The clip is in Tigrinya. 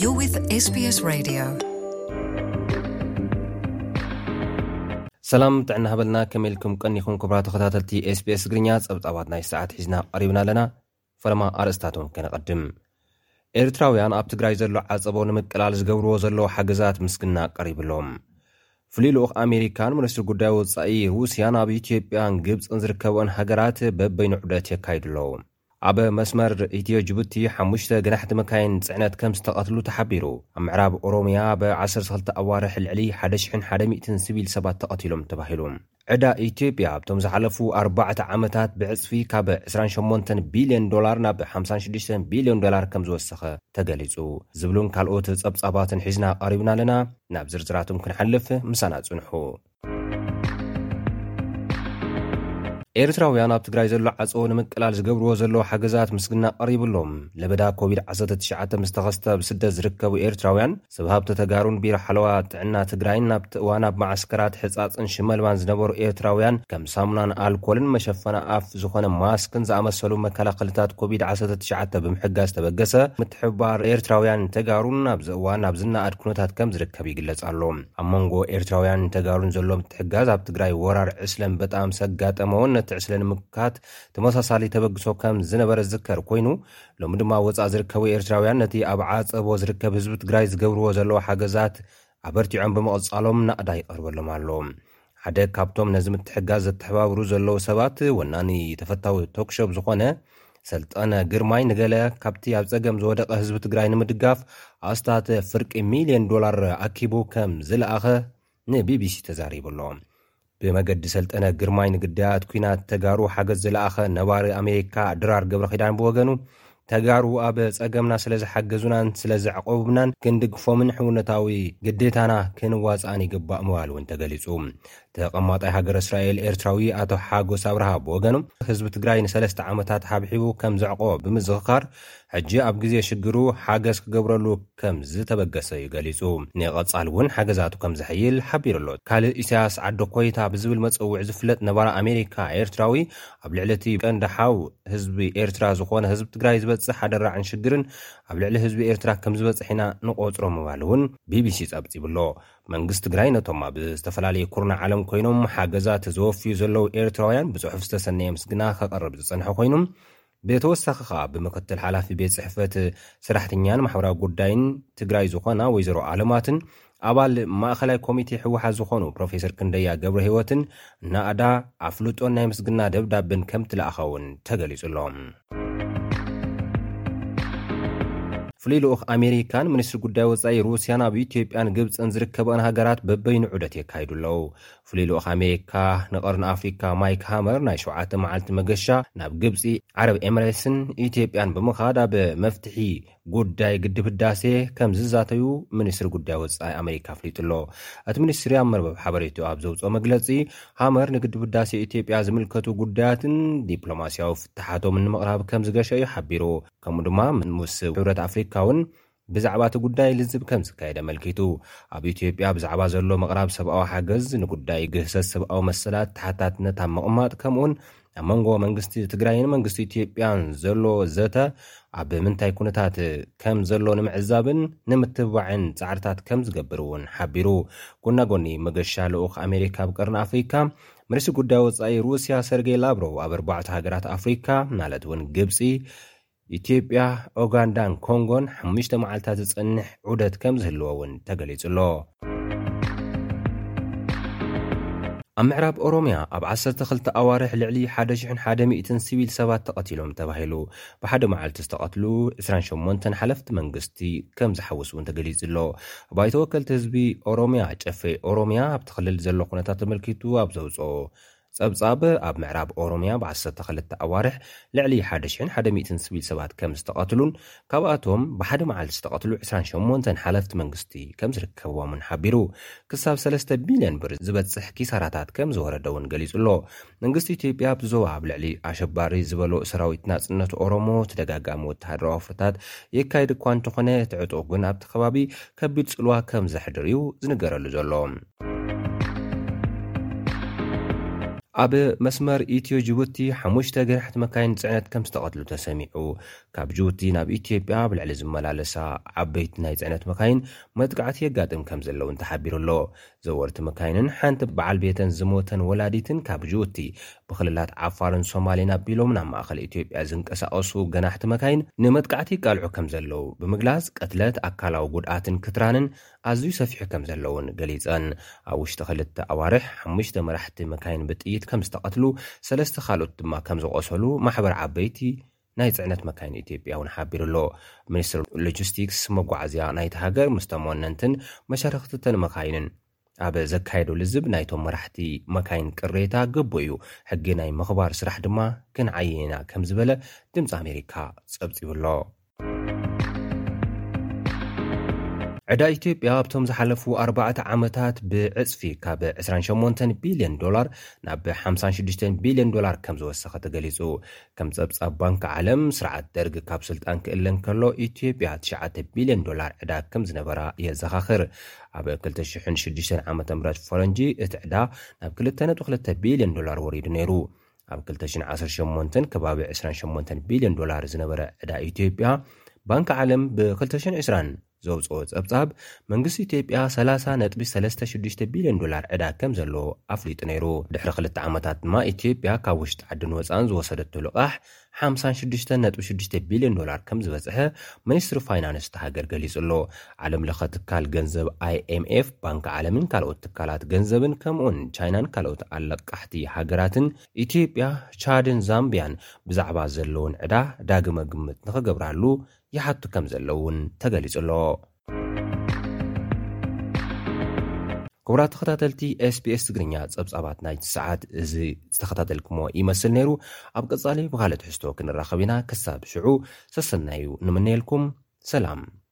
You're with SBS Radio. ሰላም ጥዕና ሃበልና ከመይ ኢልኩም ቀኒኹም ክብራ ተኸታተልቲ ስbs ትግርኛ ጸብጻባት ናይ ሰዓት ሒዝና ቐሪብና ኣለና ፈለማ ኣርእስታትውን ከነቐድም ኤርትራውያን ኣብ ትግራይ ዘሎ ዓጸቦ ንምቅላል ዝገብርዎ ዘለዉ ሓገዛት ምስግና ቀሪብሎም። ፍሉይ ልኡኽ ኣሜሪካን ሚኒስትሪ ጉዳይ ወጻኢ ሩስያን ኣብ ኢትዮጵያን ግብጽን ዝርከበኦን ሃገራት በበይኑ ዑደት የካይዱ ኣለዉ። ኣብ መስመር ኢትዮ ጅቡቲ ሓሙሽተ ገናሕቲ መካይን ጽዕነት ከም ዝተቐትሉ ተሓቢሩ። ኣብ ምዕራብ ኦሮምያ ኣብ ዓሰርተ ክልተ ኣዋርሕ ልዕሊ ሓደ ሽሕን ሓደ ሚእትን ሲቪል ሰባት ተቐቲሎም ተባሂሉ። ዕዳ ኢትዮጵያ ኣብቶም ዝሓለፉ ኣርባዕተ ዓመታት ብዕፅፊ ካብ ዕስራን ሸሞንተን ቢልዮን ዶላር ናብ ሓምሳን ሽዱሽተን ቢልዮን ዶላር ከምዝወሰኸ ተገሊፁ ዝብሉን ካልኦት ፀብፃባትን ሒዝና ቐሪብና ኣለና። ናብ ዝርዝራቶም ክንሓልፍ ምሳና ፅንሑ። ኤርትራውያን ኣብ ትግራይ ዘሎ ዓፀቦ ንምቅላል ዝገብርዎ ዘለዉ ሓገዛት ምስግና ቐሪብሎም። ለበዳ ኮቪድ ዓሰርተ ትሽዓተ ምስተኸስተ ኣብ ስደት ዝርከቡ ኤርትራውያን ሰብ ሃብቲ ተጋሩን ቢሮ ሓለዋ ጥዕና ትግራይን ናብቲ እዋን ኣብ መዓስከራት ሕፃፅን ሽመልባን ዝነበሩ ኤርትራውያን ከም ሳሙናን ኣልኮልን መሸፈኒ ኣፍ ዝኾነ ማስክን ዝኣመሰሉ መከላኸልታት ኮቪድ ዓሰርተ ትሽዓተ ብምሕጋዝ ዝተበገሰ ምትሕብባር ኤርትራውያንን ተጋሩን ኣብዚ እዋን ኣብ ዝነኣድ ኩነታት ከም ዝርከብ ይግለፅ ኣሎ። ኣብ መንጎ ኤርትራውያንን ተጋሩን ዘሎ ምትሕጋዝ ኣብ ትግራይ ወራር ዕስለ ኣንበጣ ምስ ኣጋጠመ እውን ነቲ ዕስለ ንምምካት ተመሳሳሊ ተበግሶ ከም ዝነበረ ዝዝከር ኮይኑ ሎሚ ድማ ኣብ ወጻኢ ዝርከቡ ኤርትራውያን ነቲ ኣብ ዓጸቦ ዝርከብ ህዝቢ ትግራይ ዝገብርዎ ዘለዉ ሓገዛት ኣበርቲዖም ብምቕጻሎም ናእዳ ይቐርበሎም ኣሎ። ሓደ ካብቶም ነዚ ምትሕጋዝ ዘተሓባብሩ ዘለዉ ሰባት ወናኒ ተፈታዊ ቶክሾብ ዝኾነ ሰልጠነ ግርማይ ንገለ ካብቲ ኣብ ጸገም ዝወደቐ ህዝቢ ትግራይ ንምድጋፍ ኣስታት ፍርቂ ሚልዮን ዶላር ኣኪቡ ከም ዝለኣኸ ንቢቢሲ ተዛሪቡ ኣሎ። ብመገዲ ሰልጠነ ግርማይ ንግዳያት ኲናት ተጋሩ ሓገዝ ዝለኣኸ ነባሪ ኣሜሪካ ድራር ገብረኺዳን ብወገኑ፣ ተጋሩ ኣብ ጸገምና ስለ ዝሓገዙናን ስለ ዘዕቆቡብናን ክንድግፎምን ሕውነታዊ ግዴታና ክንዋጽኣን ይግባእ ምባሉ እውን ተገሊጹ። ተቐማጣይ ሃገረ እስራኤል ኤርትራዊ ኣቶ ሓጎስ ኣብርሃ ብወገኑ፣ ህዝቢ ትግራይ ንሰለስተ ዓመታት ሓብሒቡ ከም ዘዕቆቦ ብምዝኽኻር፣ ሕጂ ኣብ ግዜ ሽግሩ ሓገዝ ክገብረሉ ከም ዝተበገሰ እዩ ገሊጹ። ንቐጻሊ እውን ሓገዛቱ ከም ዘሐይል ሓቢሩ ኣሎ። ካልእ ኢሳያስ ዓዲ ኮይታ ብዝብል መጸውዒ ዝፍለጥ ነባሪ ኣሜሪካ ኤርትራዊ፣ ኣብ ልዕሊ እቲ ቀንዲ ሓው ህዝቢ ኤርትራ ዝኾነ ህዝቢ ትግራይ ዝበጽሕ ኣደራዕን ሽግርን ኣብ ልዕሊ ህዝቢ ኤርትራ ከም ዝበጽሕ ኢና ንቖጽሮ ምባሉ እውን ቢቢሲ ጸብጺቡ ኣሎ። መንግስቲ ትግራይ ነቶም ኣብ ዝተፈላለየ ኩርናዕ ዓለም ኮይኖም ሓገዛት ዘወፍዩ ዘለዉ ኤርትራውያን ብጽሑፍ ዝተሰነየ ምስግና ከቕርብ ዝጸንሐ ኮይኑ፣ ብተወሳኺ ከኣ ብምክትል ሓላፊ ቤት ፅሕፈት ስራሕተኛን ማሕበራዊ ጉዳይን ትግራይ ዝኾና ወይዘሮ ኣለማትን ኣባል ማእኸላይ ኮሚቴ ህወሓት ዝኾኑ ፕሮፌሰር ክንደያ ገብረህይወትን ናእዳ፣ ኣፍልጦን ናይ ምስግና ደብዳበን ከምትለኣኸ እውን ተገሊፁ ኣሎ። ፍሉይ ልኡኽ ኣሜሪካን ሚኒስትሪ ጉዳይ ወፃኢ ሩስያን ኣብ ኢትዮጵያን ግብፅን ዝርከበኣን ሃገራት በበይኑ ዑደት የካይዱ ኣለዉ። ፍሉይ ልኡኽ ኣሜሪካ ንቀርኒ ኣፍሪካ ማይክ ሃመር ናይ ሸውዓተ መዓልቲ መገሻ ናብ ግብፂ፣ ዓረብ ኤምሬትስን ኢትዮጵያን ብምኻድ ኣብ መፍትሒ ጉዳይ ግድብ ህዳሴ ከምዝዛተዩ ሚኒስትሪ ጉዳይ ወፃኢ ኣሜሪካ ኣፍሊጡ'ሎ። እቲ ሚኒስትሪ ኣብ መርበብ ሓበሬትኡ ኣብ ዘውፅኦ መግለፂ ሃመር ንግድብ ህዳሴ ኢትዮጵያ ዝምልከቱ ጉዳያትን ዲፕሎማሲያዊ ፍታሓቶምን ንምቕራብ ከምዝገሸ እዩ ሓቢሩ። ከምኡ ድማ ምስ ሕብረት ኣፍሪካ እውን ብዛዕባ እቲ ጉዳይ ልዝብ ከም ዝካየድ ኣመልኪቱ። ኣብ ኢትዮጵያ ብዛዕባ ዘሎ ምቕራብ ሰብኣዊ ሓገዝ፣ ንጉዳይ ግህሰት ሰብኣዊ መሰላት ተሓታትነት ኣብ ምቕማጥ ከምኡ'ውን ኣብ መንጎ መንግስቲ ትግራይን መንግስቲ ኢትዮጵያን ዘሎ ዘተ ኣብ ምንታይ ኩነታት ከም ዘሎ ንምዕዛብን ንምትብባዕን ጻዕርታት ከም ዝገብር እውን ሓቢሩ። ጎና ጎኒ መገሻ ልኡኽ ኣሜሪካ ኣብ ቀርኒ ኣፍሪካ ሚኒስትሪ ጉዳይ ወፃኢ ሩስያ ሰርጌይ ላቭሮቭ ኣብ ኣርባዕተ ሃገራት ኣፍሪካ ማለት እውን ግብፂ፣ ኢትዮጵያ፣ ኦጋንዳን ኮንጎን ሓሙሽተ መዓልታት ዝፀንሕ ዑደት ከምዝህልዎ እውን ተገሊፁ'ሎ። ኣብ ምዕራብ ኦሮምያ ኣብ ዓሰርተ ክልተ ኣዋርሕ ልዕሊ ሓደ ሽሕን ሓደ ሚእትን ሲቪል ሰባት ተቐቲሎም ተባሂሉ ብሓደ መዓልቲ ዝተቐትሉ ዕስራን ሸሞንተን ሓለፍቲ መንግስቲ ከምዝሓውስ እውን ተገሊፁ'ሎ። ባይቶ ወከልቲ ህዝቢ ኦሮምያ፣ ጨፌ ኦሮምያ፣ ኣብቲ ክልል ዘሎ ኩነታት ተመልኪቱ ኣብ ዘውፅኦ ጸብጻብ፣ ኣብ ምዕራብ ኦሮምያ ብ ዓሰርተ ክልተ ኣዋርሕ ልዕሊ ሓደ ሽሕን ሓደ ሚእትን ስቪል ሰባት ከም ዝተቐትሉን ካብኣቶም ብሓደ መዓልቲ ዝተቐትሉ ዕስራን ሸሞንተን ሓለፍቲ መንግስቲ ከም ዝርከብዎምን ሓቢሩ። ክሳብ ሰለስተ ቢልዮን ብር ዝበጽሕ ኪሳራታት ከም ዝወረደ'ውን ገሊጹ'ሎ። መንግስቲ ኢትዮጵያ ኣብቲ ዞባ ኣብ ልዕሊ ኣሸባሪ ዝበሎ ሰራዊት ናጽነት ኦሮሞ ተደጋጋሚ ወተሃደራዊ ወፍርታት የካይድ እኳ እንተኾነ እቲ ዕጡቕ ግን ኣብቲ ከባቢ ከቢድ ጽልዋ ከም ዘሕድር'ዩ ዝንገረሉ ዘሎ። ኣብ መስመር ኢትዮ ጅቡቲ ሓሙሽተ ገናሕቲ መካይን ፅዕነት ከም ዝተቐትሉ ተሰሚዑ። ካብ ጅቡቲ ናብ ኢትዮጵያ ኣብ ልዕሊ ዝመላለሳ ዓበይቲ ናይ ፅዕነት መካይን መጥቃዕቲ የጋጥም ከም ዘሎ እውን ተሓቢሩ ኣሎ። ዘወርቲ መካይንን ሓንቲ በዓል ቤተን ዝሞተን ወላዲትን ካብ ጅቡቲ ብክልላት ዓፋርን ሶማሌን ኣቢሎም ናብ ማእኸል ኢትዮጵያ ዝንቀሳቐሱ ገናሕቲ መካይን ንመጥቃዕቲ ይቃልዑ ከም ዘለው ብምግላፅ ቅትለት፣ ኣካላዊ ጉድኣትን ክትራንን ኣዝዩ ሰፊሑ ከም ዘሎ እውን ገሊጸን። ኣብ ውሽጢ ክልተ ኣዋርሕ ሓሙሽተ መራሕቲ መካይን ብጥይት ከም ዝተቐትሉ፣ ሰለስተ ካልኦት ድማ ከም ዝቖሰሉ ማሕበር ዓበይቲ ናይ ጽዕነት መካይን ኢትዮጵያ እውን ሓቢሩ ኣሎ። ሚኒስትሪ ሎጂስቲክስ፣ መጓዓዝያ፣ ናይታ ሃገር ምስቶም ወነንትን መሻርኽቲ እተን መካይንን ኣብ ዘካየዶ ልዝብ ናይቶም መራሕቲ መካይን ቅሬታ ግቡእ እዩ፣ ሕጊ ናይ ምኽባር ስራሕ ድማ ክንዓዪ ኢና ከም ዝበለ ድምጺ ኣሜሪካ ጸብጺቡ ኣሎ። ዕዳ ኢትዮጵያ ኣብቶም ዝሓለፉ ኣርባዕተ ዓመታት ብዕፅፊ ካብ 28 ቢልዮን ዶላር ናብ 56 ቢልዮን ዶላር ከም ዝወሰኸ ተገሊፁ። ከም ፀብፃብ ባንኪ ዓለም ስርዓት ደርግ ካብ ስልጣን ክእለ እንከሎ ኢትዮጵያ 9 ቢልዮን ዶላር ዕዳ ከም ዝነበራ የዘኻኽር። ኣብ 2006 ዓ.ም ፈረንጂ እቲ ዕዳ ናብ 2.2 ቢልዮን ዶላር ወሪዱ ነይሩ። ኣብ ክልተ ሽሕን ዓሰርተ ሸሞንተን ከባቢ ዕስራን ሸሞንተን ቢልዮን ዶላር ዝነበረ ዕዳ ኢትዮጵያ ባንኪ ዓለም ብ ክልተ ሽሕን ዕስራን ዘውጽኦ ጸብጻብ መንግስቲ ኢትዮጵያ ሰላሳ ነጥቢ ሰለስተ ሽዱሽተ ቢልዮን ዶላር ዕዳ ከም ዘለዎ ኣፍሊጡ ነይሩ። ድሕሪ ክልተ ዓመታት ድማ ኢትዮጵያ ካብ ውሽጢ ዓድን ወጻእን ዝወሰደቶ ልቓሕ ሓምሳን ሽዱሽተን ነጥቢ ሽዱሽተ ቢልዮን ዶላር ከም ዝበጽሐ ሚኒስትሪ ፋይናንስ እታ ሃገር ገሊጹ ኣሎ። ዓለም ለኸ ትካል ገንዘብ ኣይኤምኤፍ፣ ባንኪ ዓለምን ካልኦት ትካላት ገንዘብን ከምኡ'ውን ቻይናን ካልኦት ኣለቃሕቲ ሃገራትን ኢትዮጵያ፣ ቻድን ዛምቢያን ብዛዕባ ዘለወን ዕዳ ዳግመ ግምት ንኽገብራሉ ይሓቱ ከምዘለዉ'ውን ተገሊጹ ኣሎ። ክቡራት ተኸታተልቲ ኤስቢኤስ ትግርኛ ጸብጻባት ናይቲ ሰዓት እዚ ዝተኸታተልኩሞ ይመስል ነይሩ። ኣብ ቀጻሊ ብኻልእ ትሕዝቶ ክንራኸብ ኢና። ክሳብ ሽዑ ሰሰናዩ ንምነየልኩም። ሰላም።